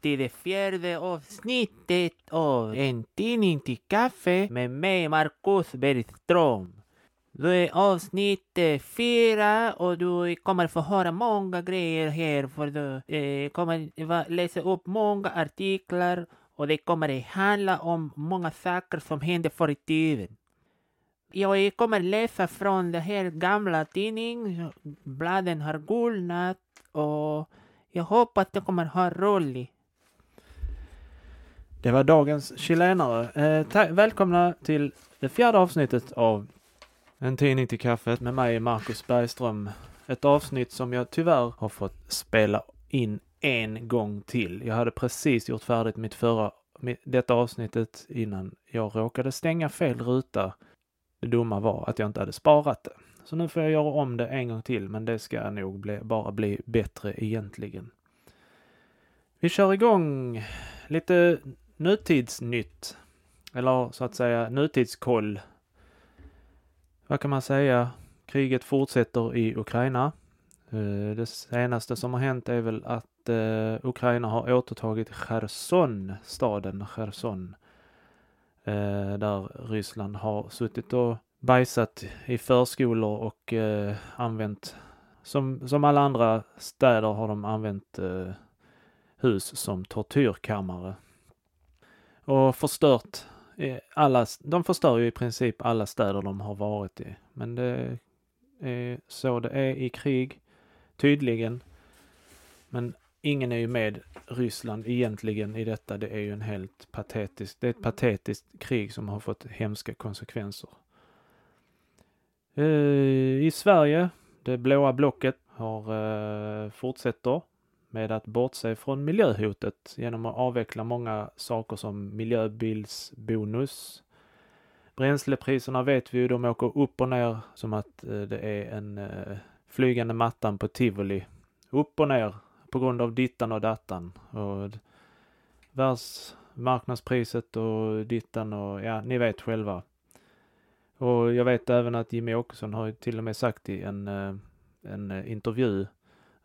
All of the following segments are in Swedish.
Till det fjärde avsnittet av En tidning till kaffe med mig, Marcus Bergström. Det är avsnitt fyra och du kommer få höra många grejer här för du eh, kommer läsa upp många artiklar och det kommer handla om många saker som hände förr i tiden. Jag kommer läsa från den här gamla tidningen. Bladen har gulnat och jag hoppas att du kommer ha roligt. Det var dagens chilenare. Eh, välkomna till det fjärde avsnittet av En tidning till kaffet med mig, Marcus Bergström. Ett avsnitt som jag tyvärr har fått spela in en gång till. Jag hade precis gjort färdigt mitt förra, detta avsnittet innan jag råkade stänga fel ruta. Det dumma var att jag inte hade sparat det. Så nu får jag göra om det en gång till, men det ska nog bli, bara bli bättre egentligen. Vi kör igång lite nutidsnytt. Eller så att säga nutidskoll. Vad kan man säga? Kriget fortsätter i Ukraina. Eh, det senaste som har hänt är väl att eh, Ukraina har återtagit Cherson, staden Cherson. Eh, där Ryssland har suttit och bajsat i förskolor och använt, som, som alla andra städer har de använt hus som tortyrkammare. Och förstört eh, alla, de förstör ju i princip alla städer de har varit i. Men det är så det är i krig, tydligen. Men ingen är ju med Ryssland egentligen i detta. Det är ju en helt patetisk, det är ett patetiskt krig som har fått hemska konsekvenser. Eh, I Sverige, det blåa blocket har eh, fortsätter med att bortse från miljöhotet genom att avveckla många saker som miljöbilsbonus. Bränslepriserna vet vi ju, de åker upp och ner som att eh, det är en eh, flygande mattan på tivoli. Upp och ner på grund av dittan och dattan. Och världsmarknadspriset och dittan och ja, ni vet själva. Och jag vet även att Jimmy Åkesson har till och med sagt i en, eh, en intervju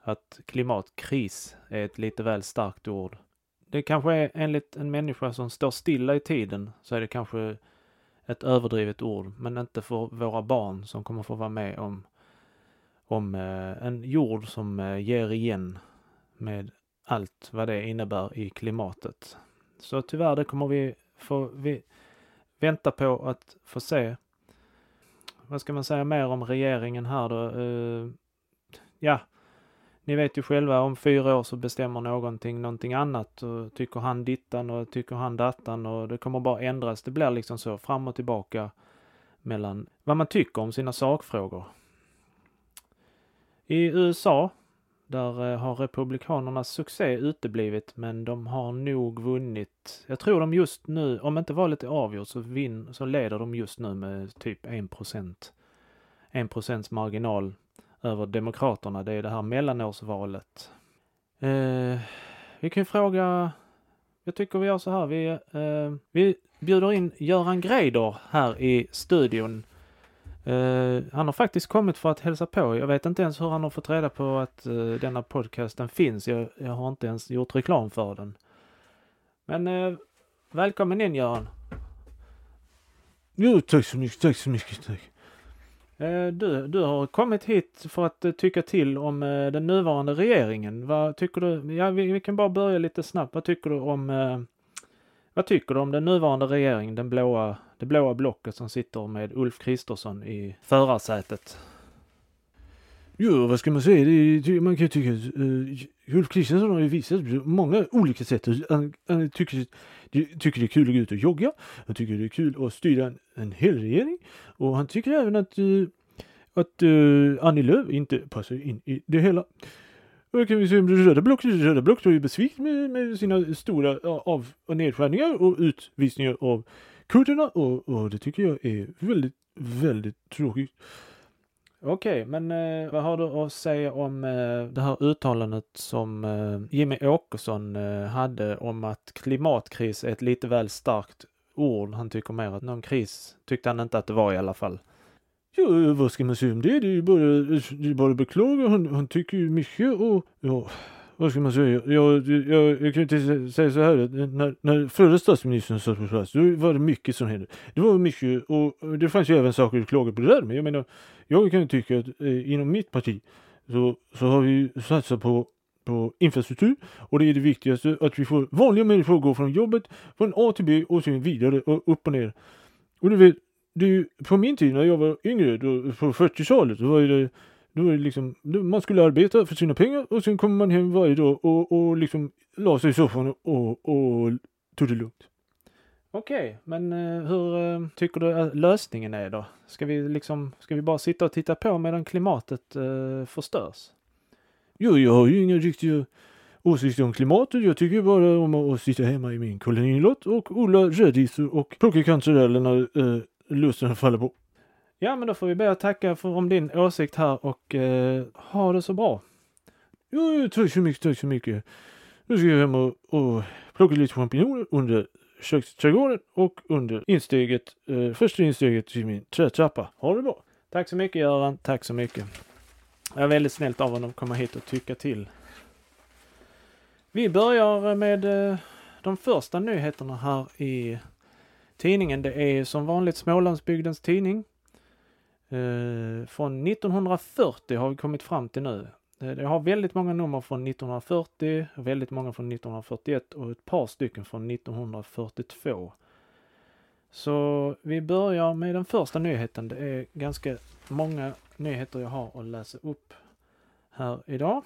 att klimatkris är ett lite väl starkt ord. Det kanske är enligt en människa som står stilla i tiden så är det kanske ett överdrivet ord, men inte för våra barn som kommer få vara med om, om eh, en jord som eh, ger igen med allt vad det innebär i klimatet. Så tyvärr, det kommer vi få vi vänta på att få se. Vad ska man säga mer om regeringen här då? Eh, ja, ni vet ju själva om fyra år så bestämmer någonting någonting annat och tycker han dittan och tycker han dattan och det kommer bara ändras. Det blir liksom så fram och tillbaka mellan vad man tycker om sina sakfrågor. I USA, där eh, har republikanernas succé uteblivit men de har nog vunnit. Jag tror de just nu, om inte valet är avgjort så, vin, så leder de just nu med typ 1 procent. 1 procents marginal över Demokraterna. Det är det här mellanårsvalet. Eh, vi kan ju fråga, jag tycker vi gör så här, vi, eh, vi bjuder in Göran Greider här i studion. Eh, han har faktiskt kommit för att hälsa på. Jag vet inte ens hur han har fått reda på att eh, denna podcasten finns. Jag, jag har inte ens gjort reklam för den. Men eh, välkommen in Göran. Jo, tack så mycket, tack så mycket, tack. Eh, du, du har kommit hit för att eh, tycka till om eh, den nuvarande regeringen. Vad tycker du? Ja, vi, vi kan bara börja lite snabbt. Vad tycker du om vad tycker du om den nuvarande regeringen, den blåa, det blåa blocket som sitter med Ulf Kristersson i förarsätet? Jo, vad ska man säga? Det är, man kan ju tycka att uh, Ulf Kristersson har ju visat på många olika sätt. Han, han tycker, tycker det är kul att gå ut och jogga. Han tycker det är kul att styra en, en hel regering. Och han tycker även att, uh, att uh, Annie Lööf inte passar in i det hela. Och kan vi se om röda blocket, röda blocket har ju besviken med, med sina stora av och nedskärningar och utvisningar av kurderna och, och det tycker jag är väldigt, väldigt tråkigt. Okej, men eh, vad har du att säga om eh, det här uttalandet som eh, Jimmy Åkesson eh, hade om att klimatkris är ett lite väl starkt ord. Han tycker mer att någon kris tyckte han inte att det var i alla fall. Ja, vad ska man säga om det? Det är ju bara, det är bara att beklaga. Han, han tycker ju mycket och ja, vad ska man säga? Jag, jag, jag kan inte säga så här. När, när förra statsministern satt på plats, då var det mycket som hände. Det var mycket och det fanns ju även saker att klaga på det där. Men jag menar, jag kan tycka att eh, inom mitt parti så, så har vi satsat på, på infrastruktur och det är det viktigaste att vi får vanliga människor att gå från jobbet från A till B och sen vidare och upp och ner. Och du vet, det är ju på min tid när jag var yngre, då, på 40-talet, då var det då var det liksom, man skulle arbeta för sina pengar och sen kommer man hem varje dag och, och liksom la sig i soffan och, och tog det lugnt. Okej, men eh, hur eh, tycker du att lösningen är då? Ska vi liksom, ska vi bara sitta och titta på medan klimatet eh, förstörs? Jo, jag har ju inga riktiga åsikter om klimatet. Jag tycker bara om att sitta hemma i min kolonilott och odla rädisor och plocka kantareller när eh, lusten faller på. Ja, men då får vi be att tacka för, om din åsikt här och eh, ha det så bra. Jo, tack så mycket, tack så mycket. Nu ska jag hem och, och plocka lite champinjoner under köksträdgården och under insteget, eh, första insteget till min trätrappa. Ha det bra! Tack så mycket Göran, tack så mycket. Det är väldigt snällt av honom att komma hit och tycka till. Vi börjar med eh, de första nyheterna här i tidningen. Det är som vanligt Smålandsbygdens tidning. Eh, från 1940 har vi kommit fram till nu. Eh, det har väldigt många nummer från 1940, väldigt många från 1941 och ett par stycken från 1942. Så vi börjar med den första nyheten. Det är ganska många nyheter jag har att läsa upp här idag.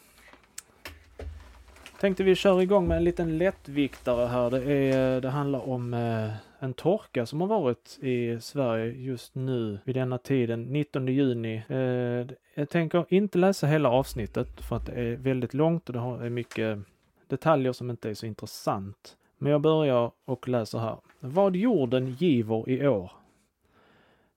Tänkte vi kör igång med en liten lättviktare här. Det, är, det handlar om eh, en torka som har varit i Sverige just nu vid denna tiden, 19 juni. Eh, jag tänker inte läsa hela avsnittet för att det är väldigt långt och det har är mycket detaljer som inte är så intressant. Men jag börjar och läser här. Vad jorden giver i år.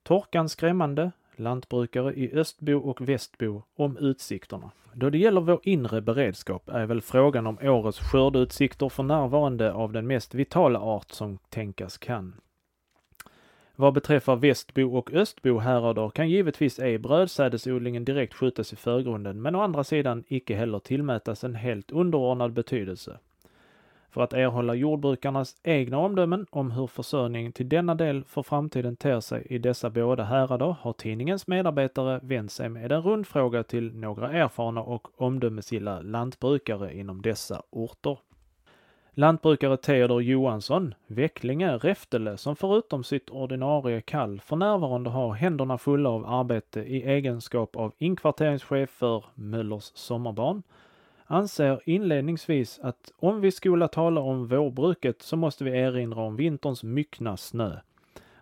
Torkan skrämmande, lantbrukare i Östbo och Västbo om utsikterna. Då det gäller vår inre beredskap är väl frågan om årets skördeutsikter för närvarande av den mest vitala art som tänkas kan. Vad beträffar Västbo och Östbo härader kan givetvis ej brödsädesodlingen direkt skjutas i förgrunden, men å andra sidan icke heller tillmätas en helt underordnad betydelse. För att erhålla jordbrukarnas egna omdömen om hur försörjningen till denna del för framtiden ter sig i dessa båda härader har tidningens medarbetare vänt sig med en rundfråga till några erfarna och omdömesgilla lantbrukare inom dessa orter. Lantbrukare Theodor Johansson, Vecklinge, Räftele, som förutom sitt ordinarie kall för närvarande har händerna fulla av arbete i egenskap av inkvarteringschef för Möllers sommarbarn, anser inledningsvis att om vi skola tala om vårbruket så måste vi erinra om vinterns myckna snö,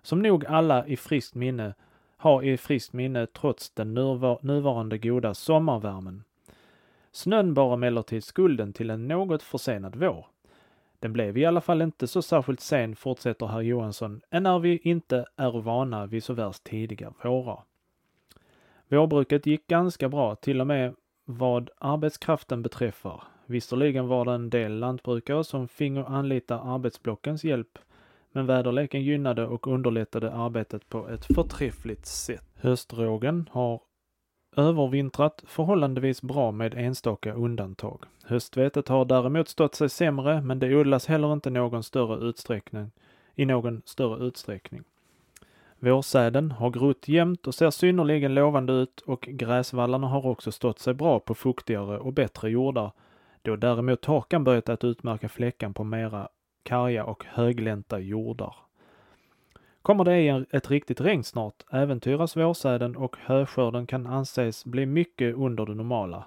som nog alla i friskt minne har i friskt minne trots den nuvarande goda sommarvärmen. Snön bar emellertid skulden till en något försenad vår. Den blev i alla fall inte så särskilt sen, fortsätter herr Johansson, än när vi inte är vana vid så värst tidiga vårar. Vårbruket gick ganska bra, till och med vad arbetskraften beträffar. Visserligen var det en del lantbrukare som fingo anlita arbetsblockens hjälp, men väderleken gynnade och underlättade arbetet på ett förträffligt sätt. Höstrågen har övervintrat förhållandevis bra med enstaka undantag. Höstvetet har däremot stått sig sämre, men det odlas heller inte någon större utsträckning, i någon större utsträckning. Vårsäden har grott jämnt och ser synnerligen lovande ut och gräsvallarna har också stått sig bra på fuktigare och bättre jordar, då däremot torkan börjat att utmärka fläckan på mera karga och höglänta jordar. Kommer det ej ett riktigt regn snart äventyras vårsäden och höskörden kan anses bli mycket under det normala.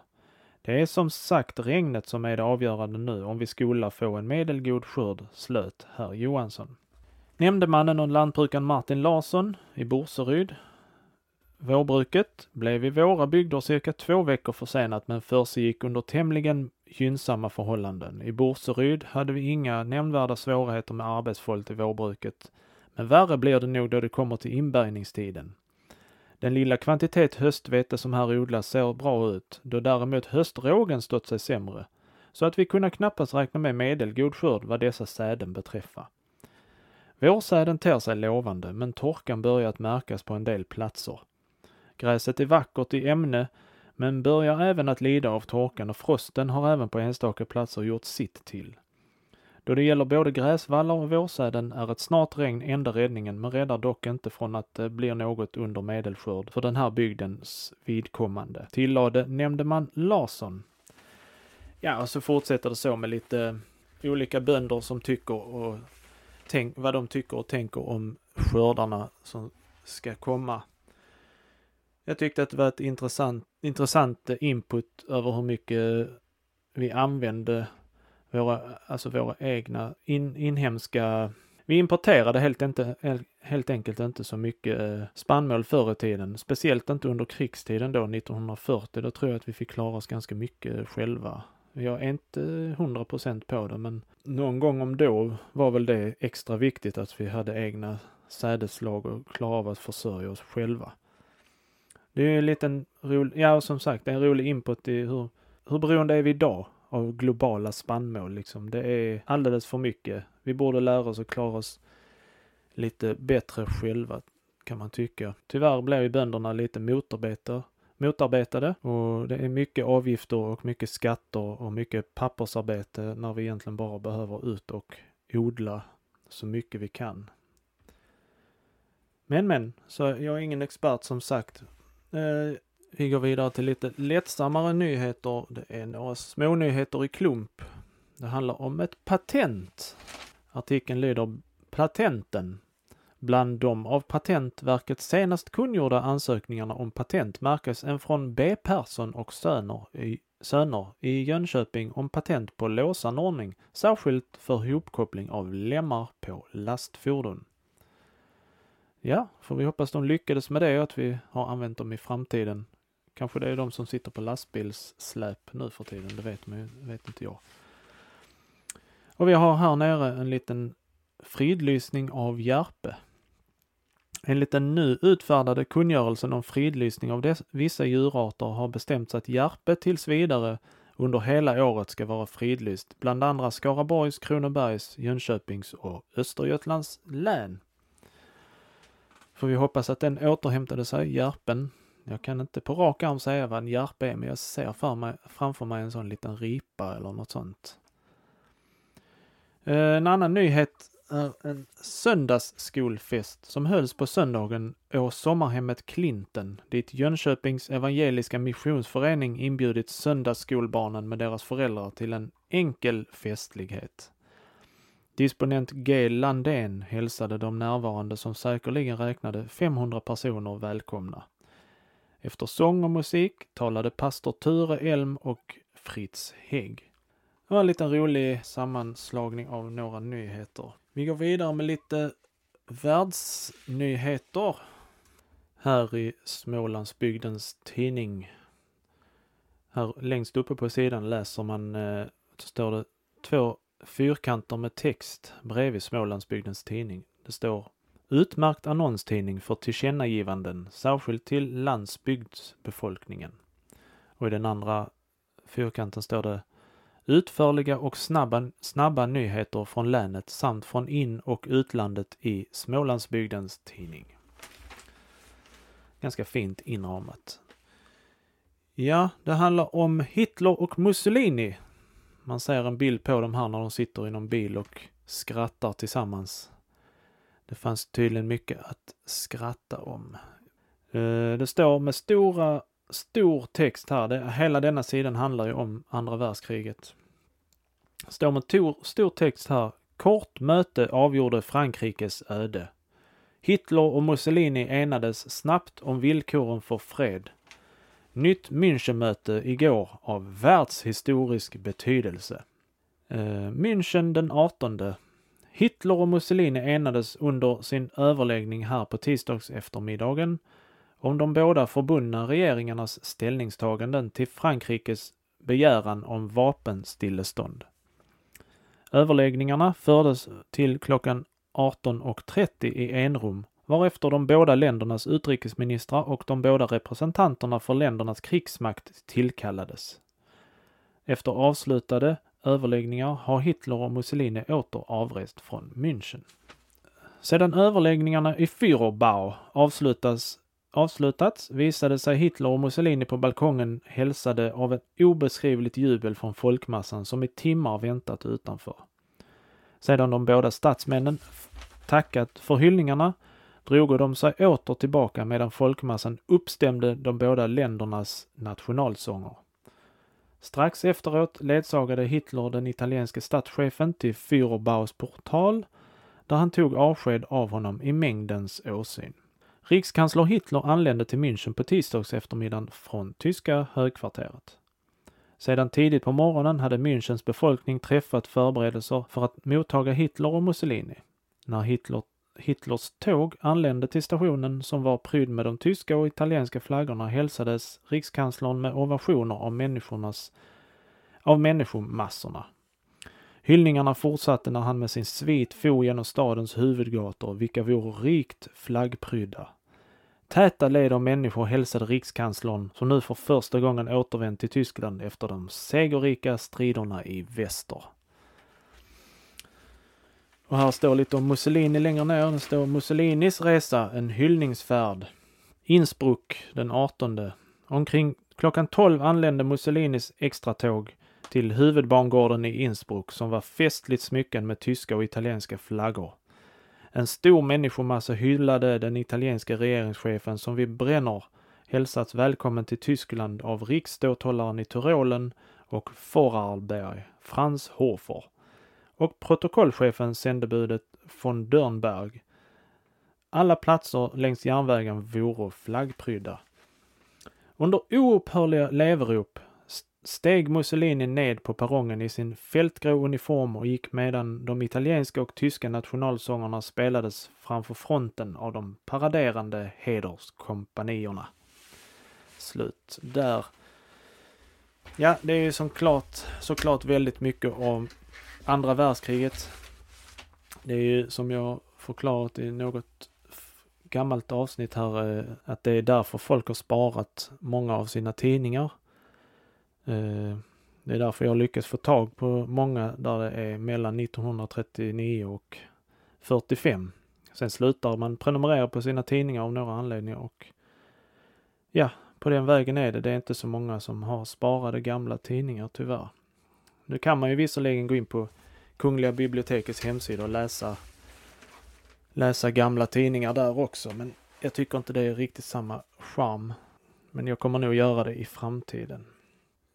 Det är som sagt regnet som är det avgörande nu om vi skola få en medelgod skörd, slöt herr Johansson. Nämndemannen och lantbrukaren Martin Larsson i Borseryd. Vårbruket blev i våra bygder cirka två veckor försenat men försiggick under tämligen gynnsamma förhållanden. I Borseryd hade vi inga nämnvärda svårigheter med arbetsfolk i vårbruket, men värre blir det nog då det kommer till inbärgningstiden. Den lilla kvantitet höstvete som här odlas ser bra ut, då däremot höstrågen stått sig sämre, så att vi kunde knappast räkna med medelgod skörd vad dessa säden beträffar. Vårsäden ter sig lovande, men torkan börjar att märkas på en del platser. Gräset är vackert i ämne, men börjar även att lida av torkan och frosten har även på enstaka platser gjort sitt till. Då det gäller både gräsvallar och vårsäden är ett snart regn enda räddningen, men räddar dock inte från att eh, det blir något under medelskörd för den här bygdens vidkommande, tillade nämndeman Larsson. Ja, och så fortsätter det så med lite olika bönder som tycker och tänk, vad de tycker och tänker om skördarna som ska komma. Jag tyckte att det var ett intressant, intressant input över hur mycket vi använde våra, alltså våra egna in, inhemska vi importerade helt, inte, helt enkelt inte så mycket eh, spannmål förr i tiden, speciellt inte under krigstiden då 1940. Då tror jag att vi fick klara oss ganska mycket själva. Jag är inte hundra procent på det, men någon gång om då var väl det extra viktigt att vi hade egna sädeslag och klara av att försörja oss själva. Det är ju en liten rolig, ja som sagt, en rolig input i hur, hur beroende är vi idag av globala spannmål liksom. Det är alldeles för mycket. Vi borde lära oss att klara oss lite bättre själva kan man tycka. Tyvärr blir ju bönderna lite motarbetare, motarbetade och det är mycket avgifter och mycket skatter och mycket pappersarbete när vi egentligen bara behöver ut och odla så mycket vi kan. Men men, så jag är ingen expert som sagt. Eh, vi går vidare till lite lättsammare nyheter. Det är några små nyheter i klump. Det handlar om ett patent. Artikeln lyder Patenten. Bland de av Patentverket senast kungjorda ansökningarna om patent märkes en från B. Persson och Söner i, Söner i Jönköping om patent på låsanordning, särskilt för hopkoppling av lemmar på lastfordon. Ja, får vi hoppas de lyckades med det och att vi har använt dem i framtiden. Kanske det är de som sitter på lastbilssläp nu för tiden, det vet, man, vet inte jag. Och vi har här nere en liten fridlysning av Järpe. Enligt den nu utfärdade kungörelsen om fridlysning av dess, vissa djurarter har bestämts att Järpe tills vidare under hela året ska vara fridlyst, bland andra Skaraborgs, Kronobergs, Jönköpings och Östergötlands län. Får vi hoppas att den återhämtade sig, Järpen, jag kan inte på rak arm säga vad en järpe är, men jag ser för mig, framför mig en sån liten ripa eller något sånt. Eh, en annan nyhet är en söndagsskolfest som hölls på söndagen å sommarhemmet Klinten, dit Jönköpings evangeliska missionsförening inbjudit söndagsskolbarnen med deras föräldrar till en enkel festlighet. Disponent G Landén hälsade de närvarande som säkerligen räknade 500 personer välkomna. Efter sång och musik talade pastor Ture Elm och Fritz Hägg. Det var en liten rolig sammanslagning av några nyheter. Vi går vidare med lite världsnyheter här i Smålandsbygdens tidning. Här längst uppe på sidan läser man, eh, står det två fyrkanter med text bredvid Smålandsbygdens tidning. Det står Utmärkt annonstidning för tillkännagivanden, särskilt till landsbygdsbefolkningen. Och i den andra fyrkanten står det Utförliga och snabba, snabba nyheter från länet samt från in och utlandet i Smålandsbygdens tidning. Ganska fint inramat. Ja, det handlar om Hitler och Mussolini. Man ser en bild på dem här när de sitter i någon bil och skrattar tillsammans. Det fanns tydligen mycket att skratta om. Eh, det står med stora, stor text här. Det, hela denna sidan handlar ju om andra världskriget. Står med tor, stor text här. Kort möte avgjorde Frankrikes öde. Hitler och Mussolini enades snabbt om villkoren för fred. Nytt Münchenmöte igår av världshistorisk betydelse. Eh, München den 18 Hitler och Mussolini enades under sin överläggning här på tisdags eftermiddagen om de båda förbundna regeringarnas ställningstaganden till Frankrikes begäran om vapenstillestånd. Överläggningarna fördes till klockan 18.30 i enrum varefter de båda ländernas utrikesministrar och de båda representanterna för ländernas krigsmakt tillkallades. Efter avslutade överläggningar har Hitler och Mussolini åter avrest från München. Sedan överläggningarna i Führerbau avslutas avslutats visade sig Hitler och Mussolini på balkongen hälsade av ett obeskrivligt jubel från folkmassan som i timmar väntat utanför. Sedan de båda statsmännen tackat för hyllningarna drogo de sig åter tillbaka medan folkmassan uppstämde de båda ländernas nationalsånger. Strax efteråt ledsagade Hitler den italienske statschefen till Führerbaus portal där han tog avsked av honom i mängdens åsyn. Rikskansler Hitler anlände till München på tisdags eftermiddagen från tyska högkvarteret. Sedan tidigt på morgonen hade Münchens befolkning träffat förberedelser för att mottaga Hitler och Mussolini. När Hitler, Hitlers tåg anlände till stationen som var prydd med de tyska och italienska flaggorna hälsades rikskanslern med ovationer av människornas av människomassorna. Hyllningarna fortsatte när han med sin svit for genom stadens huvudgator, vilka vore rikt flaggprydda. Täta led av människor hälsade rikskanslern, som nu för första gången återvänt till Tyskland efter de segerrika striderna i väster. Och här står lite om Mussolini längre ner. Det står Mussolinis resa, en hyllningsfärd. Innsbruck den 18. Omkring klockan 12 anlände Mussolinis extratåg till huvudbangården i Innsbruck som var festligt smycken med tyska och italienska flaggor. En stor människomassa hyllade den italienska regeringschefen som vid Brenner hälsats välkommen till Tyskland av riksståthållaren i Tyrolen och Vorarlberg, Franz Hofer, och protokollchefen sändebudet von Dörnberg. Alla platser längs järnvägen vore flaggprydda. Under oupphörliga leverop steg Mussolini ned på perrongen i sin fältgrå uniform och gick medan de italienska och tyska nationalsångerna spelades framför fronten av de paraderande hederskompanierna. Slut där. Ja, det är ju såklart, såklart väldigt mycket om andra världskriget. Det är ju som jag förklarat i något gammalt avsnitt här eh, att det är därför folk har sparat många av sina tidningar. Eh, det är därför jag lyckats få tag på många där det är mellan 1939 och 45. Sen slutar man prenumerera på sina tidningar av några anledningar och ja, på den vägen är det. Det är inte så många som har sparade gamla tidningar tyvärr. Nu kan man ju visserligen gå in på Kungliga bibliotekets hemsida och läsa läsa gamla tidningar där också, men jag tycker inte det är riktigt samma charm. Men jag kommer nog göra det i framtiden.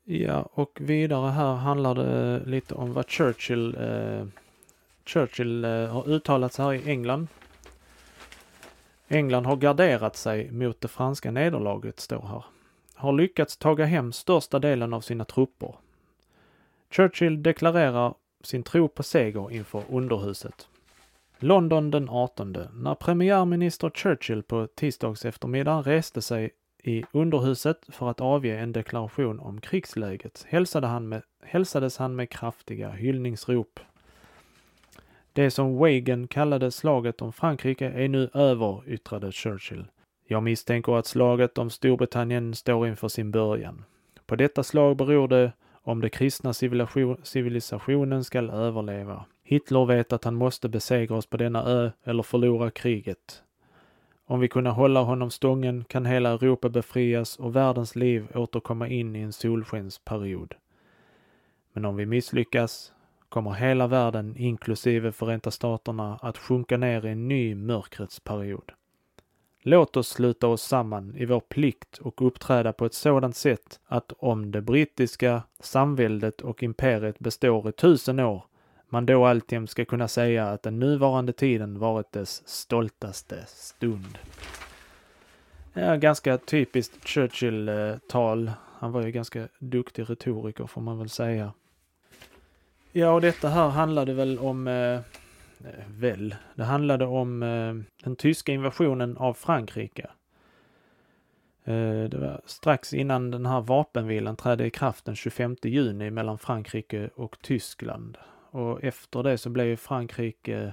Ja, och vidare här handlar det lite om vad Churchill, eh, Churchill eh, har uttalat sig här i England. England har garderat sig mot det franska nederlaget, står här. Har lyckats taga hem största delen av sina trupper. Churchill deklarerar sin tro på seger inför underhuset. London den 18. När premiärminister Churchill på tisdags eftermiddag reste sig i underhuset för att avge en deklaration om krigsläget hälsade han med, hälsades han med kraftiga hyllningsrop. Det som Wagen kallade slaget om Frankrike är nu över, yttrade Churchill. Jag misstänker att slaget om Storbritannien står inför sin början. På detta slag beror det om den kristna civilisationen skall överleva. Hitler vet att han måste besegra oss på denna ö eller förlora kriget. Om vi kunna hålla honom stången kan hela Europa befrias och världens liv återkomma in i en solskensperiod. Men om vi misslyckas kommer hela världen, inklusive Förenta Staterna, att sjunka ner i en ny mörkrets period. Låt oss sluta oss samman i vår plikt och uppträda på ett sådant sätt att om det brittiska samväldet och imperiet består i tusen år man då alltjämt ska kunna säga att den nuvarande tiden varit dess stoltaste stund. Ja, ganska typiskt Churchill-tal. Han var ju ganska duktig retoriker får man väl säga. Ja, och detta här handlade väl om, eh, eh väl, det handlade om eh, den tyska invasionen av Frankrike. Eh, det var strax innan den här vapenvilan trädde i kraft den 25 juni mellan Frankrike och Tyskland. Och efter det så blev Frankrike eh,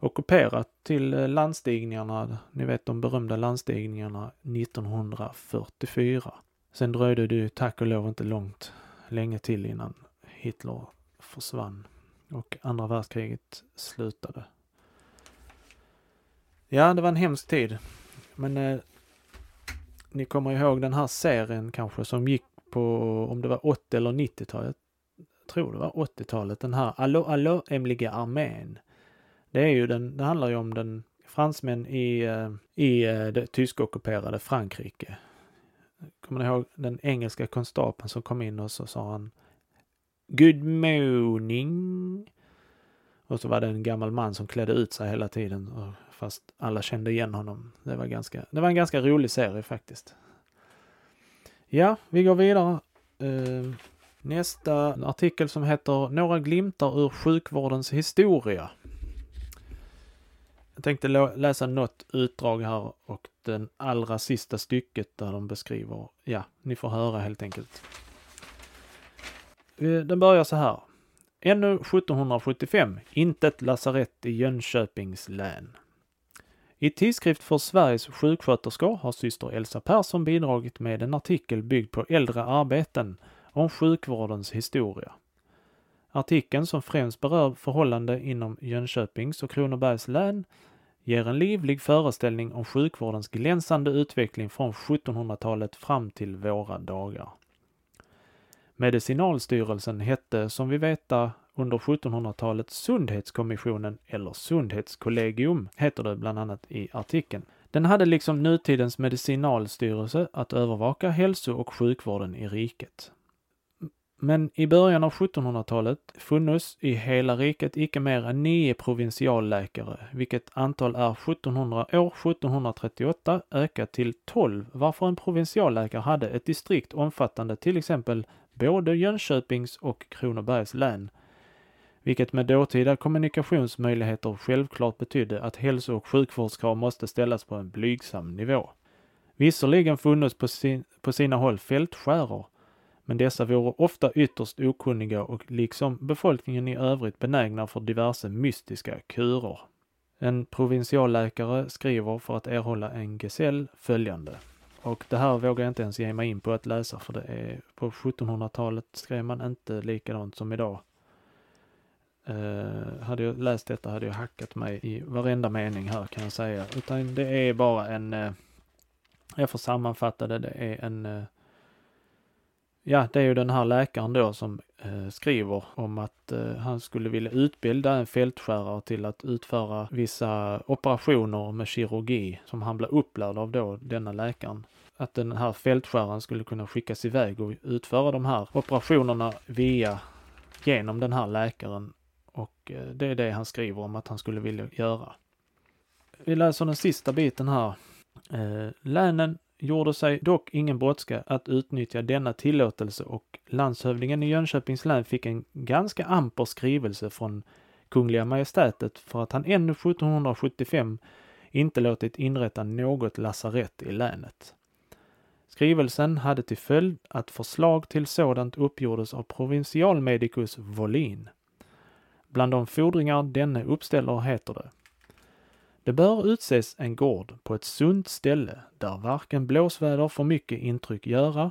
ockuperat till eh, landstigningarna, ni vet de berömda landstigningarna 1944. Sen dröjde det ju tack och lov inte långt, länge till innan Hitler försvann och andra världskriget slutade. Ja, det var en hemsk tid. Men eh, ni kommer ihåg den här serien kanske som gick på, om det var 80 eller 90-talet. Jag tror det var 80-talet, den här Allo, allo, hemliga armén. Det är ju den, det handlar ju om den fransmän i, eh, i eh, det tyskockuperade Frankrike. Kommer ni ihåg den engelska konstapeln som kom in och så sa han Good morning. Och så var det en gammal man som klädde ut sig hela tiden fast alla kände igen honom. Det var, ganska, det var en ganska rolig serie faktiskt. Ja, vi går vidare. Uh, nästa artikel som heter Några glimtar ur sjukvårdens historia. Jag tänkte läsa något utdrag här och den allra sista stycket där de beskriver, ja, ni får höra helt enkelt. Eh, den börjar så här. Ännu 1775, inte ett lasarett i Jönköpings län. I Tidskrift för Sveriges sjuksköterskor har syster Elsa Persson bidragit med en artikel byggd på äldre arbeten om sjukvårdens historia. Artikeln, som främst berör förhållanden inom Jönköpings och Kronobergs län, ger en livlig föreställning om sjukvårdens glänsande utveckling från 1700-talet fram till våra dagar. Medicinalstyrelsen hette som vi veta under 1700-talet Sundhetskommissionen eller Sundhetskollegium heter det bland annat i artikeln. Den hade liksom nutidens medicinalstyrelse att övervaka hälso och sjukvården i riket. Men i början av 1700-talet funnits i hela riket icke mer än nio provinsialläkare, vilket antal är 1700, år 1738 ökat till 12, varför en provinsialläkare hade ett distrikt omfattande till exempel både Jönköpings och Kronobergs län, vilket med dåtida kommunikationsmöjligheter självklart betydde att hälso och sjukvårdskrav måste ställas på en blygsam nivå. Visserligen funnits på, sin, på sina håll fältskärer, men dessa vore ofta ytterst okunniga och liksom befolkningen i övrigt benägna för diverse mystiska kurer. En provinsialläkare skriver för att erhålla en gesäll följande. Och det här vågar jag inte ens ge mig in på att läsa för det är på 1700-talet skrev man inte likadant som idag. Uh, hade jag läst detta hade jag hackat mig i varenda mening här kan jag säga. Utan det är bara en, uh, jag får sammanfatta det, det är en uh, Ja, det är ju den här läkaren då som eh, skriver om att eh, han skulle vilja utbilda en fältskärare till att utföra vissa operationer med kirurgi som han blev upplärd av då, denna läkaren. Att den här fältskäraren skulle kunna skickas iväg och utföra de här operationerna via, genom den här läkaren. Och eh, det är det han skriver om att han skulle vilja göra. Vi läser den sista biten här. Eh, länen gjorde sig dock ingen brådska att utnyttja denna tillåtelse och landshövdingen i Jönköpings län fick en ganska amper skrivelse från Kungliga Majestätet för att han ännu 1775 inte låtit inrätta något lasarett i länet. Skrivelsen hade till följd att förslag till sådant uppgjordes av Provincialmedicus Volin. Bland de fordringar denne uppställer heter det det bör utses en gård på ett sunt ställe där varken blåsväder för mycket intryck göra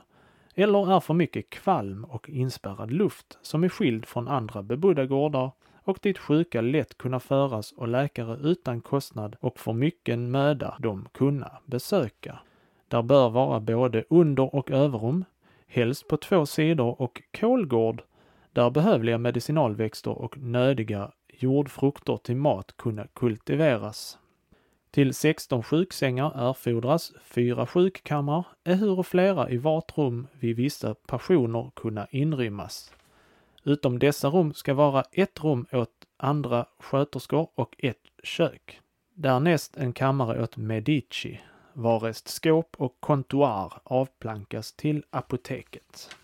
eller är för mycket kvalm och inspärrad luft som är skild från andra bebodda gårdar och dit sjuka lätt kunna föras och läkare utan kostnad och för mycken möda de kunna besöka. Där bör vara både under och överrum, helst på två sidor och kolgård där behövliga medicinalväxter och nödiga jordfrukter till mat kunna kultiveras. Till 16 sjuksängar erfordras fyra sjukkammare, ehuru flera i vart rum vid vissa passioner kunna inrymmas. Utom dessa rum ska vara ett rum åt andra sköterskor och ett kök. Därnäst en kammare åt Medici, varest skåp och kontoar avplankas till apoteket.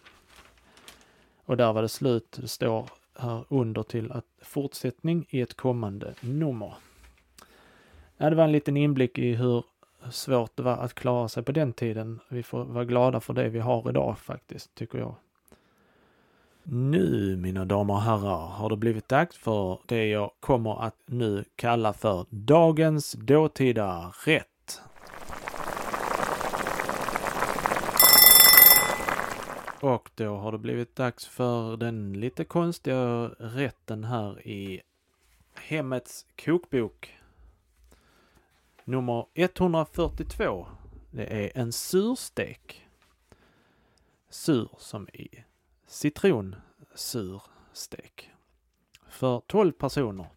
Och där var det slut. Det står här under till att fortsättning i ett kommande nummer. Ja, det var en liten inblick i hur svårt det var att klara sig på den tiden. Vi får vara glada för det vi har idag faktiskt, tycker jag. Nu, mina damer och herrar, har det blivit dags för det jag kommer att nu kalla för dagens dåtida rätt. Och då har det blivit dags för den lite konstiga rätten här i Hemmets kokbok nummer 142 Det är en surstek. Sur som i citronsurstek. För 12 personer.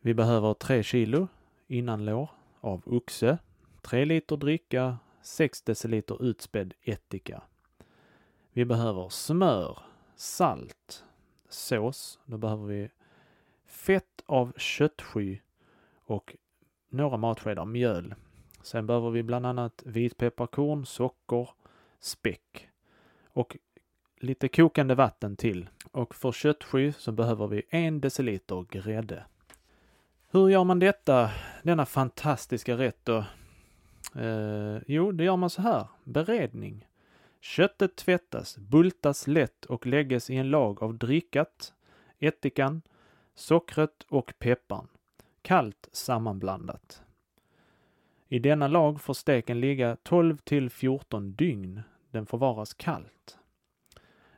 Vi behöver 3 kilo innanlår av oxe, 3 liter dricka, 6 deciliter utspädd ättika. Vi behöver smör, salt, sås. Då behöver vi fett av köttsky och några matskedar mjöl. Sen behöver vi bland annat vitpepparkorn, socker, späck och lite kokande vatten till. Och för köttsky så behöver vi en deciliter grädde. Hur gör man detta, denna fantastiska rätt då? Eh, jo, det gör man så här. Beredning. Köttet tvättas, bultas lätt och lägges i en lag av drickat, ättikan, sockret och pepparn. Kallt sammanblandat. I denna lag får steken ligga 12 till 14 dygn. Den förvaras kallt.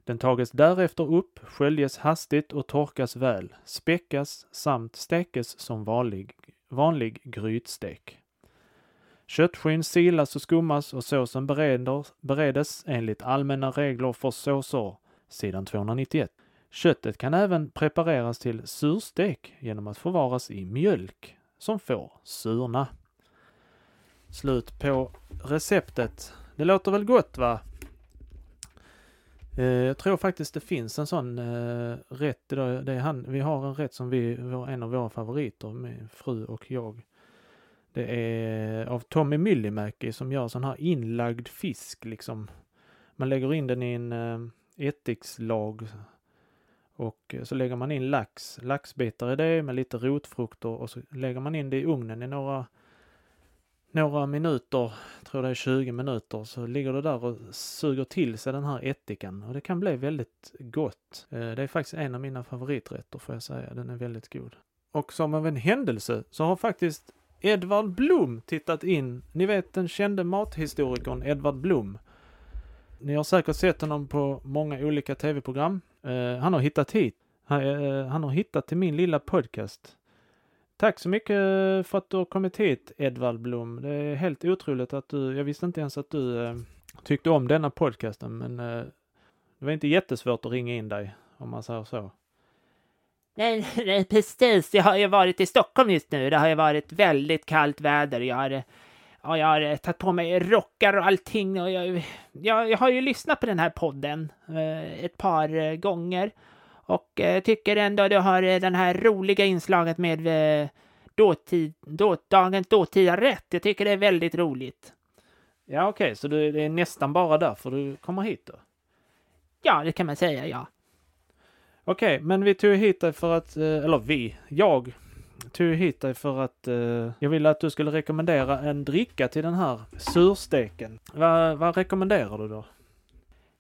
Den tages därefter upp, sköljes hastigt och torkas väl, späckas samt stekes som vanlig, vanlig grytstek. Köttskyn silas och skummas och såsen bereder, beredes enligt allmänna regler för såser, sidan 291. Köttet kan även prepareras till surstek genom att förvaras i mjölk som får surna. Slut på receptet. Det låter väl gott va? Eh, jag tror faktiskt det finns en sån eh, rätt. Det är han, vi har en rätt som vi, en av våra favoriter, min fru och jag. Det är av Tommy Myllymäki som gör sån här inlagd fisk liksom. Man lägger in den i en eh, ättikslag och eh, så lägger man in lax, laxbitar i det med lite rotfrukter och så lägger man in det i ugnen i några några minuter, tror det är 20 minuter, så ligger det där och suger till sig den här ättikan och det kan bli väldigt gott. Eh, det är faktiskt en av mina favoriträtter får jag säga, den är väldigt god. Och som av en händelse så har faktiskt Edvard Blom tittat in, ni vet den kände mathistorikern Edvard Blom. Ni har säkert sett honom på många olika tv-program. Eh, han har hittat hit. Han, uh, han har hittat till min lilla podcast. Tack så mycket för att du har kommit hit Edvald Blom. Det är helt otroligt att du, jag visste inte ens att du uh, tyckte om denna podcasten men det var inte jättesvårt att ringa in dig om man säger så. Nej, nej, precis. Jag har ju varit i Stockholm just nu. Det har ju varit väldigt kallt väder. Jag har, ja, jag har tagit på mig rockar och allting. Och jag, jag, jag har ju lyssnat på den här podden eh, ett par eh, gånger. Och eh, tycker ändå du har eh, den här roliga inslaget med eh, dåtid, då, dagens dåtida rätt. Jag tycker det är väldigt roligt. Ja, okej, okay, så du, det är nästan bara därför du kommer hit då? Ja, det kan man säga, ja. Okej, okay, men vi tog hit dig för att, eh, eller vi, jag tog hit dig för att eh, jag ville att du skulle rekommendera en dricka till den här sursteken. Va, vad rekommenderar du då?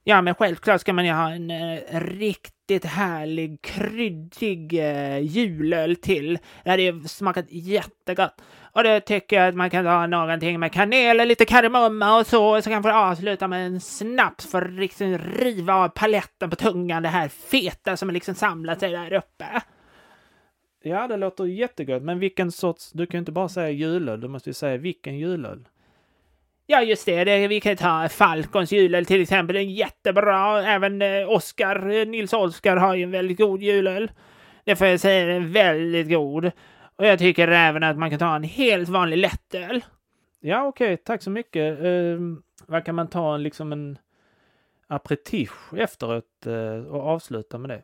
Ja, men självklart ska man ju ha en eh, riktigt härlig, kryddig eh, julöl till. Det hade smakat jättegott. Och då tycker jag att man kan ha någonting med kanel och lite kardemumma och så. Så kan man få avsluta med en snaps för att liksom riva av paletten på tungan. Det här feta som liksom samlat sig där uppe. Ja, det låter jättegott. Men vilken sorts... Du kan ju inte bara säga julöl. Du måste ju säga vilken julöl. Ja, just det. det vi kan ta Falcons julöl till exempel. En jättebra. Även eh, Oscar, eh, Nils Oskar har ju en väldigt god julöl. Det får jag säga, den är väldigt god. Och jag tycker även att man kan ta en helt vanlig lättöl. Ja, okej. Okay. Tack så mycket. Uh, vad kan man ta liksom en aperitif efteråt uh, och avsluta med det?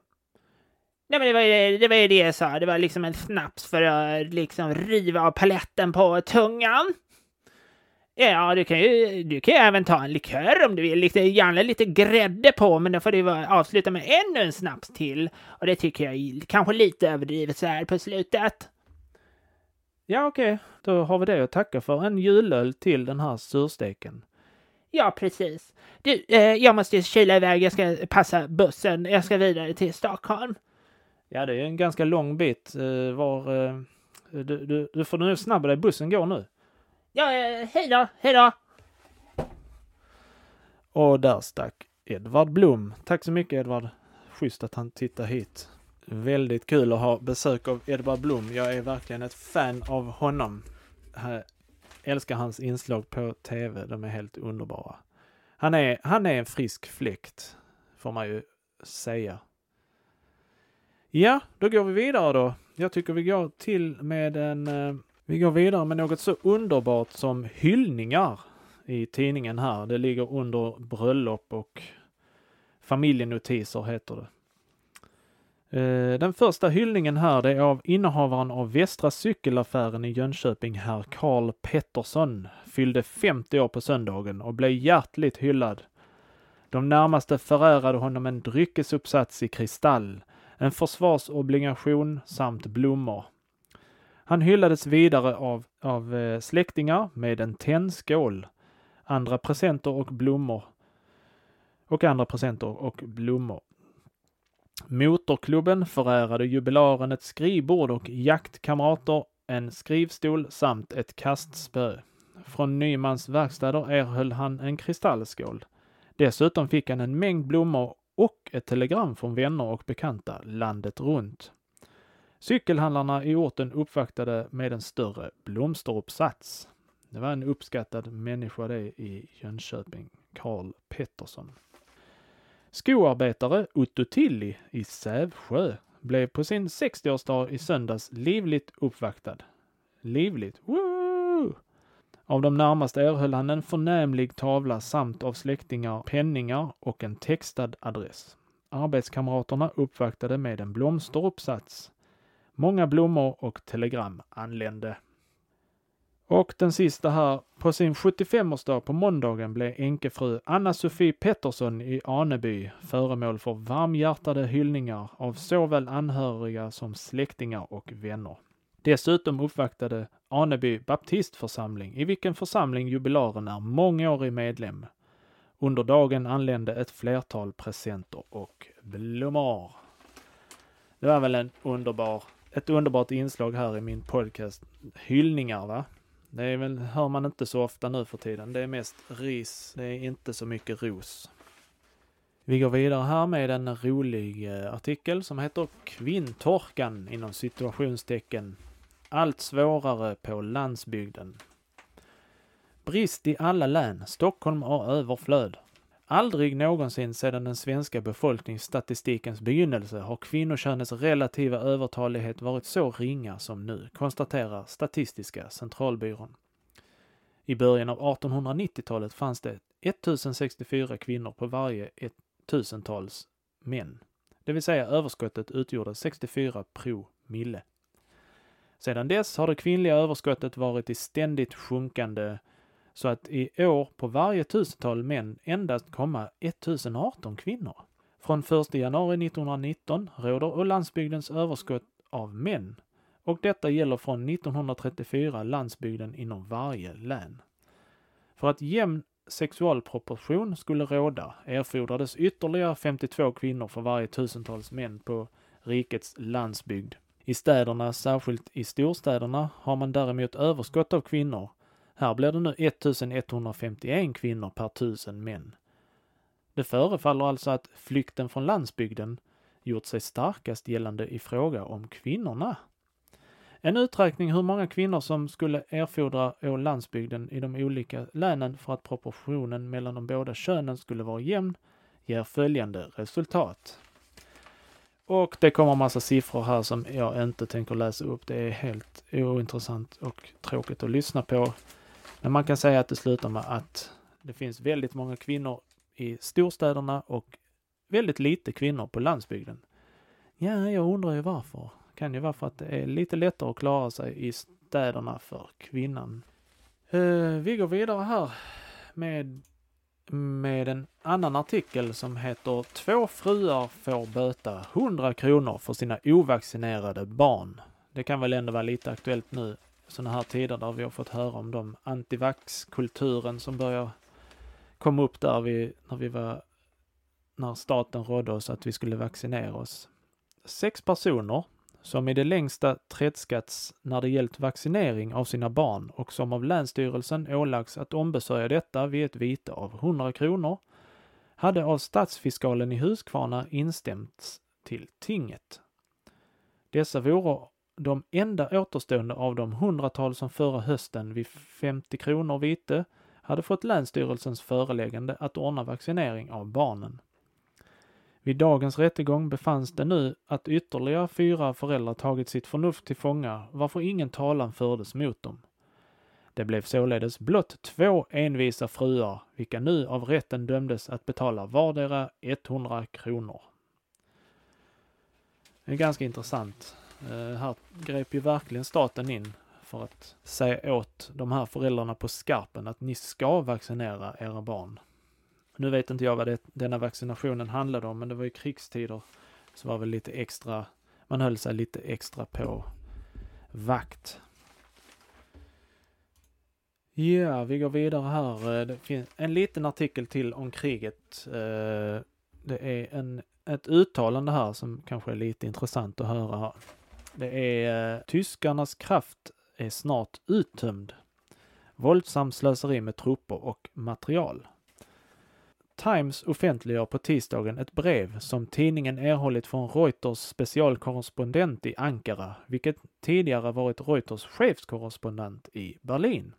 Nej, men det var, ju, det var ju det jag sa. Det var liksom en snaps för att liksom riva av paletten på tungan. Ja, du kan ju, du kan ju även ta en likör om du vill. Lite, gärna lite grädde på, men då får du avsluta med ännu en snaps till. Och det tycker jag är kanske lite överdrivet så här på slutet. Ja, okej. Okay. Då har vi det att tacka för. En julöl till den här sursteken. Ja, precis. Du, eh, jag måste kila iväg. Jag ska passa bussen. Jag ska vidare till Stockholm. Ja, det är en ganska lång bit. Eh, var... Eh, du, du, du får nu snabba dig. Bussen går nu. Ja, eh, hej då, hej då! Och där stack Edvard Blom. Tack så mycket Edvard. Schysst att han tittar hit. Väldigt kul att ha besök av Edvard Blom. Jag är verkligen ett fan av honom. älskar hans inslag på tv. De är helt underbara. Han är, han är en frisk fläkt, får man ju säga. Ja, då går vi vidare då. Jag tycker vi går till med en... Eh, vi går vidare med något så underbart som hyllningar i tidningen här. Det ligger under bröllop och familjenotiser heter det. Eh, den första hyllningen här det är av innehavaren av Västra cykelaffären i Jönköping, herr Karl Pettersson. Fyllde 50 år på söndagen och blev hjärtligt hyllad. De närmaste förärade honom en dryckesuppsats i kristall, en försvarsobligation samt blommor. Han hyllades vidare av, av eh, släktingar med en tändskål, andra presenter och blommor och andra presenter och blommor. Motorklubben förärade jubilaren ett skrivbord och jaktkamrater, en skrivstol samt ett kastspö. Från Nymans verkstäder erhöll han en kristallskål. Dessutom fick han en mängd blommor och ett telegram från vänner och bekanta landet runt. Cykelhandlarna i orten uppvaktade med en större blomsteruppsats. Det var en uppskattad människa det i Jönköping, Karl Pettersson. Skoarbetare Otto Tilli i Sävsjö blev på sin 60-årsdag i söndags livligt uppvaktad. Livligt? Woo! Av de närmaste erhöll han en förnämlig tavla samt av släktingar penningar och en textad adress. Arbetskamraterna uppvaktade med en blomsteruppsats. Många blommor och telegram anlände. Och den sista här. På sin 75-årsdag på måndagen blev änkefru Anna-Sofie Pettersson i Aneby föremål för varmhjärtade hyllningar av såväl anhöriga som släktingar och vänner. Dessutom uppvaktade Aneby baptistförsamling, i vilken församling jubilaren är mångårig medlem. Under dagen anlände ett flertal presenter och blommor. Det var väl en underbar, ett underbart inslag här i min podcast. Hyllningar, va? Det är väl, hör man inte så ofta nu för tiden. Det är mest ris. Det är inte så mycket ros. Vi går vidare här med en rolig eh, artikel som heter Kvinntorkan inom situationstecken. Allt svårare på landsbygden. Brist i alla län. Stockholm har överflöd. Aldrig någonsin sedan den svenska befolkningsstatistikens begynnelse har kvinnokönets relativa övertalighet varit så ringa som nu, konstaterar Statistiska centralbyrån. I början av 1890-talet fanns det 1064 kvinnor på varje 1000-tals män. Det vill säga överskottet utgjorde 64 promille. Sedan dess har det kvinnliga överskottet varit i ständigt sjunkande så att i år på varje tusental män endast komma 1018 kvinnor. Från 1 januari 1919 råder landsbygdens överskott av män och detta gäller från 1934 landsbygden inom varje län. För att jämn sexualproportion skulle råda erfordrades ytterligare 52 kvinnor för varje tusentals män på rikets landsbygd. I städerna, särskilt i storstäderna, har man däremot överskott av kvinnor här blir det nu 1151 kvinnor per tusen män. Det förefaller alltså att flykten från landsbygden gjort sig starkast gällande i fråga om kvinnorna. En uträkning hur många kvinnor som skulle erfordra å landsbygden i de olika länen för att proportionen mellan de båda könen skulle vara jämn ger följande resultat. Och det kommer massa siffror här som jag inte tänker läsa upp. Det är helt ointressant och tråkigt att lyssna på. Men man kan säga att det slutar med att det finns väldigt många kvinnor i storstäderna och väldigt lite kvinnor på landsbygden. Ja, jag undrar ju varför. Kan ju vara för att det är lite lättare att klara sig i städerna för kvinnan. Uh, vi går vidare här med, med en annan artikel som heter Två fruar får böta 100 kronor för sina ovaccinerade barn. Det kan väl ändå vara lite aktuellt nu sådana här tider där vi har fått höra om de antivax-kulturen som börjar komma upp där vi, när vi var, när staten rådde oss att vi skulle vaccinera oss. Sex personer som i det längsta tredskats när det gällt vaccinering av sina barn och som av Länsstyrelsen ålagts att ombesörja detta vid ett vite av 100 kronor, hade av stadsfiskalen i Huskvarna instämts till tinget. Dessa vore de enda återstående av de hundratals som förra hösten vid 50 kronor vite hade fått Länsstyrelsens föreläggande att ordna vaccinering av barnen. Vid dagens rättegång befanns det nu att ytterligare fyra föräldrar tagit sitt förnuft till fånga, varför ingen talan fördes mot dem. Det blev således blott två envisa fruar, vilka nu av rätten dömdes att betala vardera 100 kronor. Det är ganska intressant. Eh, här grep ju verkligen staten in för att säga åt de här föräldrarna på skarpen att ni ska vaccinera era barn. Nu vet inte jag vad det, denna vaccinationen handlade om, men det var ju krigstider. Så var väl lite extra, man höll sig lite extra på vakt. Ja, vi går vidare här. Eh, det finns en liten artikel till om kriget. Eh, det är en, ett uttalande här som kanske är lite intressant att höra här. Det är eh, tyskarnas kraft är snart uttömd. Våldsamt slöseri med trupper och material. Times offentliggör på tisdagen ett brev som tidningen erhållit från Reuters specialkorrespondent i Ankara, vilket tidigare varit Reuters chefskorrespondent i Berlin.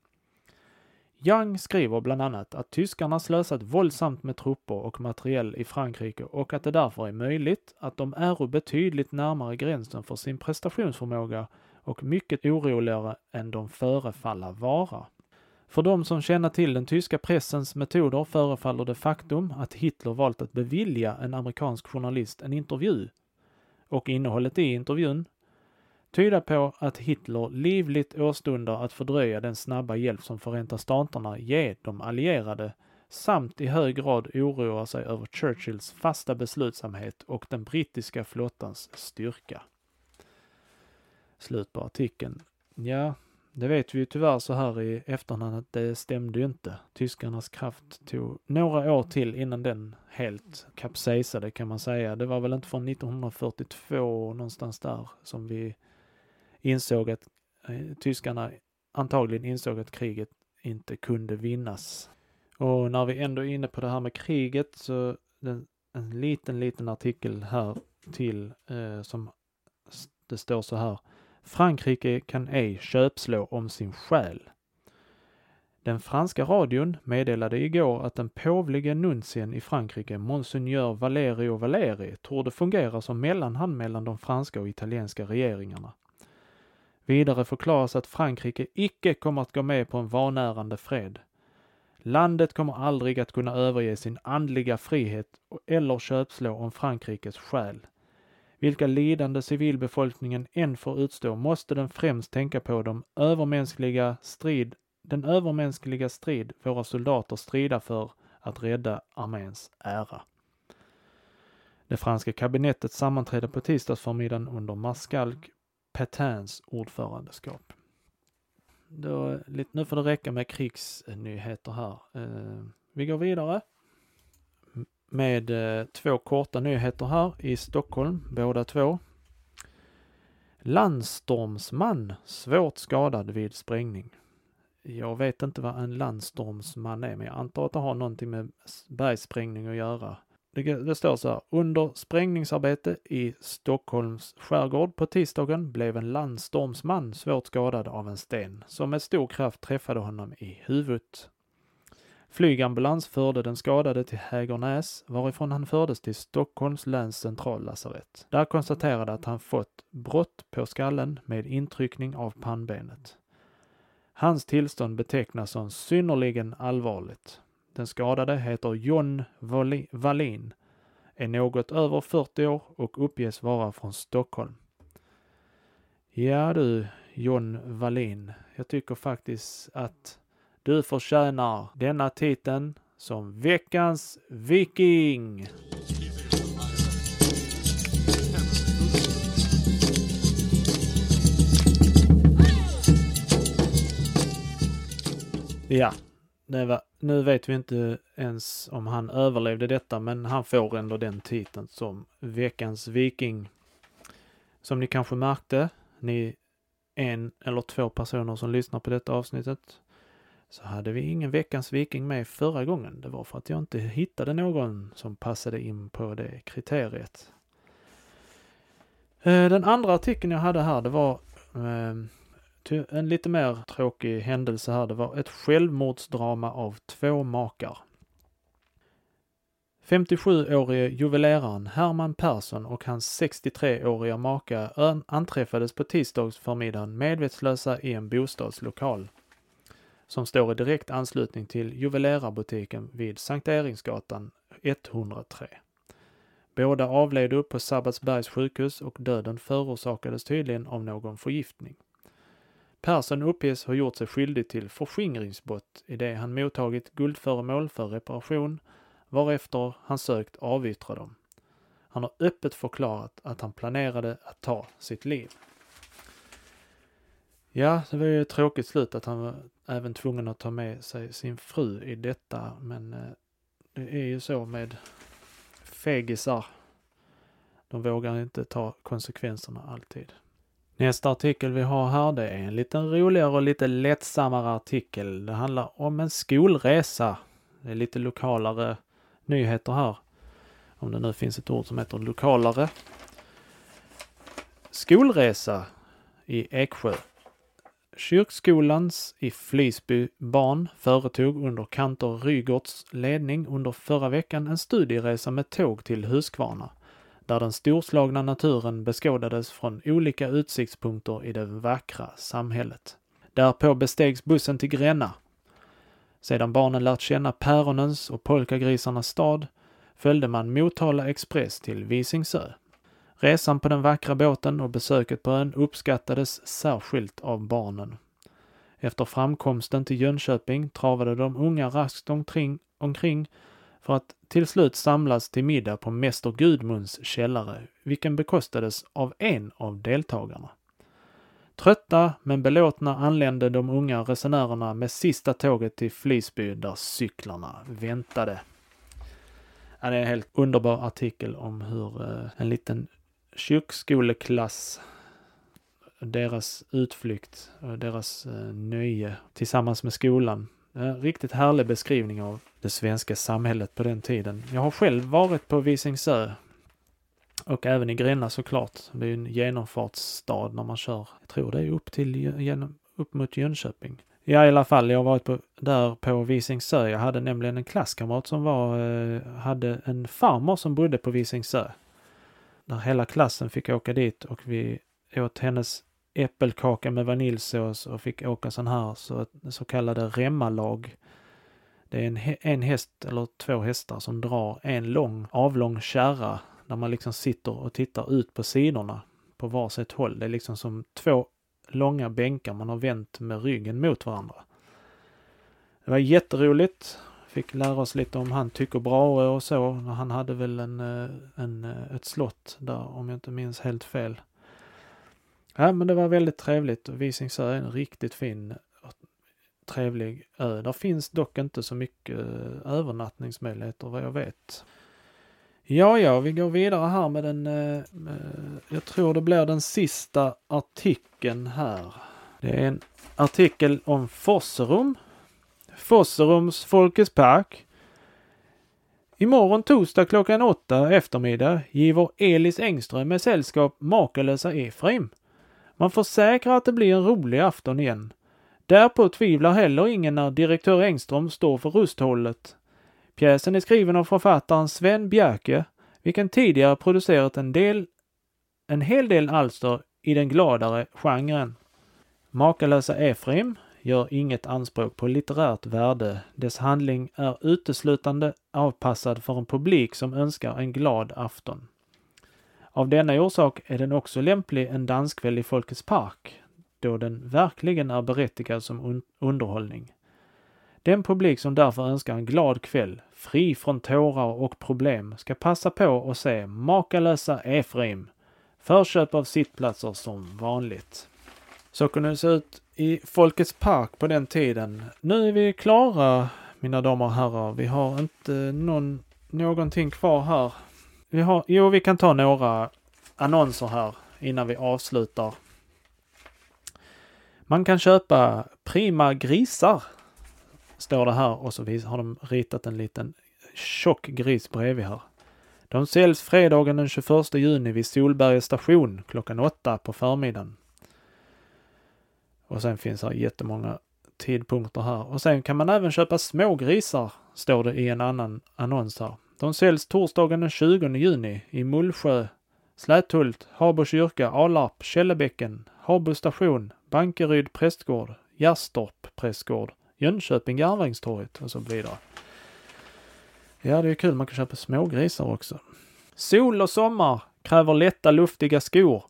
Young skriver bland annat att tyskarna slösat våldsamt med trupper och materiell i Frankrike och att det därför är möjligt att de är betydligt närmare gränsen för sin prestationsförmåga och mycket oroligare än de förefalla vara. För de som känner till den tyska pressens metoder förefaller det faktum att Hitler valt att bevilja en amerikansk journalist en intervju och innehållet i intervjun tyda på att Hitler livligt åstundar att fördröja den snabba hjälp som Förenta Staterna ger de allierade samt i hög grad oroar sig över Churchills fasta beslutsamhet och den brittiska flottans styrka. Slut på artikeln. Ja, det vet vi ju tyvärr så här i efterhand att det stämde ju inte. Tyskarnas kraft tog några år till innan den helt kapsejsade kan man säga. Det var väl inte från 1942 någonstans där som vi insåg att eh, tyskarna antagligen insåg att kriget inte kunde vinnas. Och när vi ändå är inne på det här med kriget så den, en liten, liten artikel här till eh, som det står så här. Frankrike kan ej köpslå om sin själ. Den franska radion meddelade igår att den påvlige nuntien i Frankrike, Monseigneur Valerio Valeri, torde fungera som mellanhand mellan de franska och italienska regeringarna. Vidare förklaras att Frankrike icke kommer att gå med på en vanärande fred. Landet kommer aldrig att kunna överge sin andliga frihet eller köpslå om Frankrikes själ. Vilka lidande civilbefolkningen än får utstå måste den främst tänka på de övermänskliga strid, den övermänskliga strid våra soldater strida för att rädda arméns ära. Det franska kabinettet sammanträdde på tisdagsförmiddagen under marskalk Petins ordförandeskap. Då, nu får det räcka med krigsnyheter här. Eh, vi går vidare med eh, två korta nyheter här i Stockholm, båda två. Landstormsman svårt skadad vid sprängning. Jag vet inte vad en landstormsman är, men jag antar att det har någonting med bergsprängning att göra. Det, det står så här. Under sprängningsarbete i Stockholms skärgård på tisdagen blev en landstormsman svårt skadad av en sten som med stor kraft träffade honom i huvudet. Flygambulans förde den skadade till Hägernäs varifrån han fördes till Stockholms läns centrallasarett. Där konstaterade att han fått brott på skallen med intryckning av pannbenet. Hans tillstånd betecknas som synnerligen allvarligt. Den skadade heter John Wallin, är något över 40 år och uppges vara från Stockholm. Ja du, John Wallin, jag tycker faktiskt att du förtjänar denna titeln som veckans viking. Ja, var, nu vet vi inte ens om han överlevde detta, men han får ändå den titeln som veckans viking. Som ni kanske märkte, ni en eller två personer som lyssnar på detta avsnittet, så hade vi ingen veckans viking med förra gången. Det var för att jag inte hittade någon som passade in på det kriteriet. Eh, den andra artikeln jag hade här, det var ehm, en lite mer tråkig händelse här. Det var ett självmordsdrama av två makar. 57-årige juveleraren Herman Persson och hans 63-åriga maka anträffades på tisdagsförmiddagen medvetslösa i en bostadslokal som står i direkt anslutning till juvelerarbutiken vid Sankt Eriksgatan 103. Båda avled upp på Sabbatsbergs sjukhus och döden förorsakades tydligen av någon förgiftning. Persson uppges ha gjort sig skyldig till förskingringsbrott i det han mottagit guldföremål för reparation varefter han sökt avyttra dem. Han har öppet förklarat att han planerade att ta sitt liv. Ja, det var ju ett tråkigt slut att han var även tvungen att ta med sig sin fru i detta, men eh, det är ju så med fegisar. De vågar inte ta konsekvenserna alltid. Nästa artikel vi har här, det är en liten roligare och lite lättsammare artikel. Det handlar om en skolresa. Det är lite lokalare nyheter här. Om det nu finns ett ord som heter lokalare. Skolresa i Eksjö. Kyrkskolans i Flisby barn företog under kantor Rygårds ledning under förra veckan en studieresa med tåg till Huskvarna, där den storslagna naturen beskådades från olika utsiktspunkter i det vackra samhället. Därpå bestegs bussen till Gränna. Sedan barnen lärt känna päronens och polkagrisarnas stad följde man Motala Express till Visingsö. Resan på den vackra båten och besöket på ön uppskattades särskilt av barnen. Efter framkomsten till Jönköping travade de unga raskt omkring, omkring för att till slut samlas till middag på Mäster Gudmunds källare, vilken bekostades av en av deltagarna. Trötta men belåtna anlände de unga resenärerna med sista tåget till Flisby där cyklarna väntade. Ja, det är en helt underbar artikel om hur eh, en liten kyrkskoleklass, deras utflykt och deras eh, nöje tillsammans med skolan. En riktigt härlig beskrivning av det svenska samhället på den tiden. Jag har själv varit på Visingsö och även i Gränna såklart. Det är en genomfartsstad när man kör. Jag tror det är upp till genom, upp mot Jönköping. Ja, i alla fall, jag har varit på, där på Visingsö. Jag hade nämligen en klasskamrat som var, eh, hade en farmor som bodde på Visingsö. Där hela klassen fick åka dit och vi åt hennes äppelkaka med vaniljsås och fick åka sån här så, så kallade remmalag. Det är en, en häst eller två hästar som drar en lång avlång kärra där man liksom sitter och tittar ut på sidorna på varsitt håll. Det är liksom som två långa bänkar man har vänt med ryggen mot varandra. Det var jätteroligt. Fick lära oss lite om han Tycho Brahe och så. Han hade väl en, eh, en, eh, ett slott där om jag inte minns helt fel. Ja, men det var väldigt trevligt och Visingsö är en riktigt fin och trevlig ö. Där finns dock inte så mycket eh, övernattningsmöjligheter vad jag vet. Ja, ja, vi går vidare här med den, eh, eh, jag tror det blir den sista artikeln här. Det är en artikel om Fosserum. Fosserums Folkets Park. Imorgon torsdag klockan åtta eftermiddag giver Elis Engström med sällskap makalösa Efraim. Man försäkrar att det blir en rolig afton igen. Därpå tvivlar heller ingen när direktör Engström står för rusthållet. Pjäsen är skriven av författaren Sven Bjerke, vilken tidigare producerat en del, en hel del alster i den gladare genren. Makalösa Efraim gör inget anspråk på litterärt värde. Dess handling är uteslutande avpassad för en publik som önskar en glad afton. Av denna orsak är den också lämplig en danskväll i Folkets park, då den verkligen är berättigad som un underhållning. Den publik som därför önskar en glad kväll, fri från tårar och problem, ska passa på att se Makalösa Efraim. Förköp av sittplatser som vanligt. Så kunde det se ut i Folkets park på den tiden. Nu är vi klara, mina damer och herrar. Vi har inte någon, någonting kvar här. Vi har, jo, vi kan ta några annonser här innan vi avslutar. Man kan köpa prima grisar, står det här och så har de ritat en liten tjock gris bredvid här. De säljs fredagen den 21 juni vid Solbergets station klockan åtta på förmiddagen. Och sen finns här jättemånga tidpunkter här. Och sen kan man även köpa smågrisar, står det i en annan annons här. De säljs torsdagen den 20 juni i Mullsjö, Släthult, Habo kyrka, Alarp, Källebäcken, Habo station, Bankeryd prästgård, Gärstorp prästgård, Jönköping Järnvägstorget och så vidare. Ja, det är kul. Man kan köpa smågrisar också. Sol och sommar kräver lätta luftiga skor.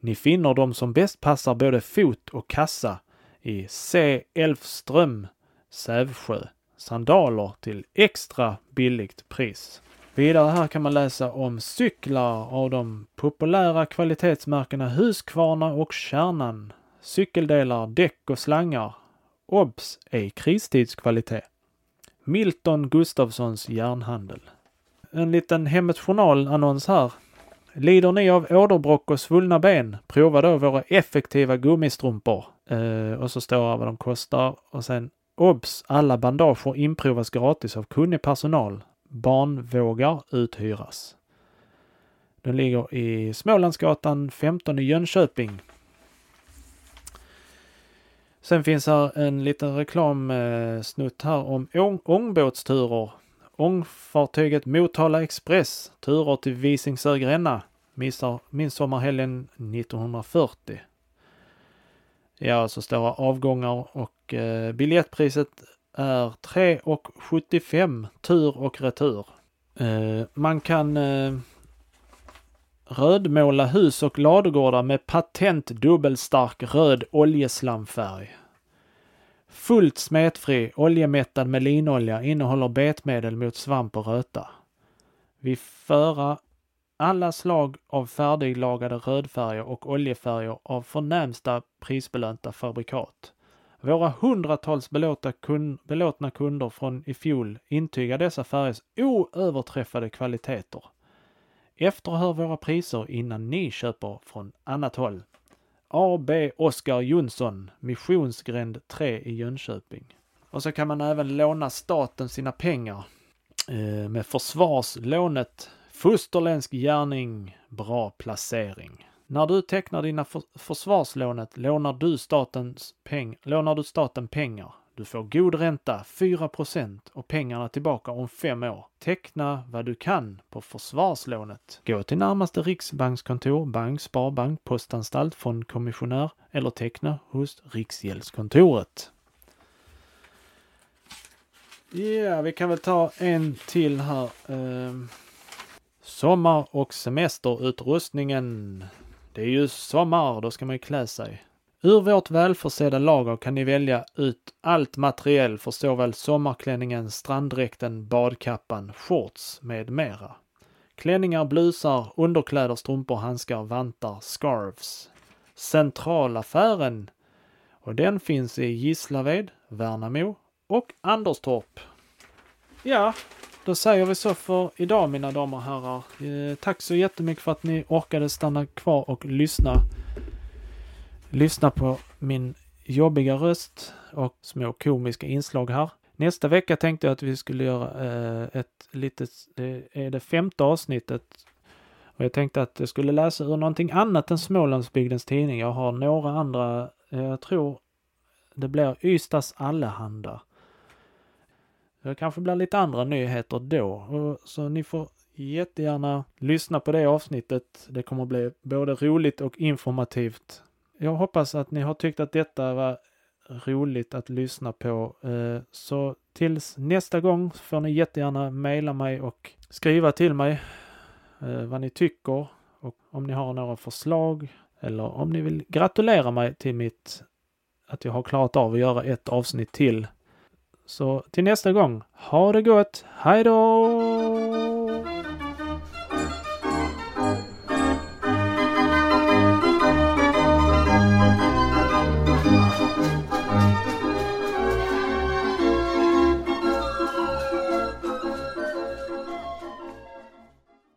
Ni finner dem som bäst passar både fot och kassa i C. Elfström, Sävsjö. Sandaler till extra billigt pris. Vidare här kan man läsa om cyklar av de populära kvalitetsmärkena Husqvarna och Kärnan. Cykeldelar, däck och slangar. Obs! är kristidskvalitet. Milton Gustafssons järnhandel. En liten Hemmets Journal-annons här. Lider ni av åderbråck och svullna ben? Prova då våra effektiva gummistrumpor. Eh, och så står det vad de kostar och sen obs! Alla bandager inprovas gratis av kunnig personal. Barnvågar uthyras. Den ligger i Smålandsgatan 15 i Jönköping. Sen finns här en liten reklamsnutt här om ång ångbåtsturer. Ångfartyget Motala Express, turer till Visingsö Gränna, midsommarhelgen 1940. Ja, alltså så står det avgångar och eh, biljettpriset är 3,75 tur och retur. Eh, man kan eh, rödmåla hus och ladugårdar med patent dubbelstark röd oljeslamfärg. Fullt smetfri, oljemättad med linolja, innehåller betmedel mot svamp och röta. Vi föra alla slag av färdiglagade rödfärger och oljefärger av förnämsta prisbelönta fabrikat. Våra hundratals belåta kun belåtna kunder från i fjol intygar dessa färgers oöverträffade kvaliteter. Efterhör våra priser innan ni köper från annat håll. AB Oskar Jonsson, Missionsgränd 3 i Jönköping. Och så kan man även låna staten sina pengar eh, med försvarslånet Fosterländsk gärning, bra placering. När du tecknar dina för försvarslånet lånar du, statens peng lånar du staten pengar. Du får god ränta, 4% och pengarna tillbaka om fem år. Teckna vad du kan på försvarslånet. Gå till närmaste riksbankskontor, bank, sparbank, postanstalt, fondkommissionär eller teckna hos Riksgäldskontoret. Ja, vi kan väl ta en till här. Um, sommar och semesterutrustningen. Det är ju sommar, då ska man ju klä sig. Ur vårt välförsedda lager kan ni välja ut allt materiell för såväl sommarklänningen, stranddräkten, badkappan, shorts med mera. Klänningar, blusar, underkläder, strumpor, handskar, vantar, scarves. Centralaffären. Och den finns i Gislaved, Värnamo och Anderstorp. Ja, då säger vi så för idag mina damer och herrar. Eh, tack så jättemycket för att ni orkade stanna kvar och lyssna. Lyssna på min jobbiga röst och små komiska inslag här. Nästa vecka tänkte jag att vi skulle göra eh, ett litet, det är det femte avsnittet. Och jag tänkte att jag skulle läsa ur någonting annat än Smålandsbygdens tidning. Jag har några andra, eh, jag tror det blir Ystads Allehanda. Det kanske blir lite andra nyheter då. Så ni får jättegärna lyssna på det avsnittet. Det kommer bli både roligt och informativt. Jag hoppas att ni har tyckt att detta var roligt att lyssna på. Eh, så tills nästa gång får ni jättegärna mejla mig och skriva till mig eh, vad ni tycker och om ni har några förslag eller om ni vill gratulera mig till mitt att jag har klarat av att göra ett avsnitt till. Så till nästa gång, ha det gott, hej då!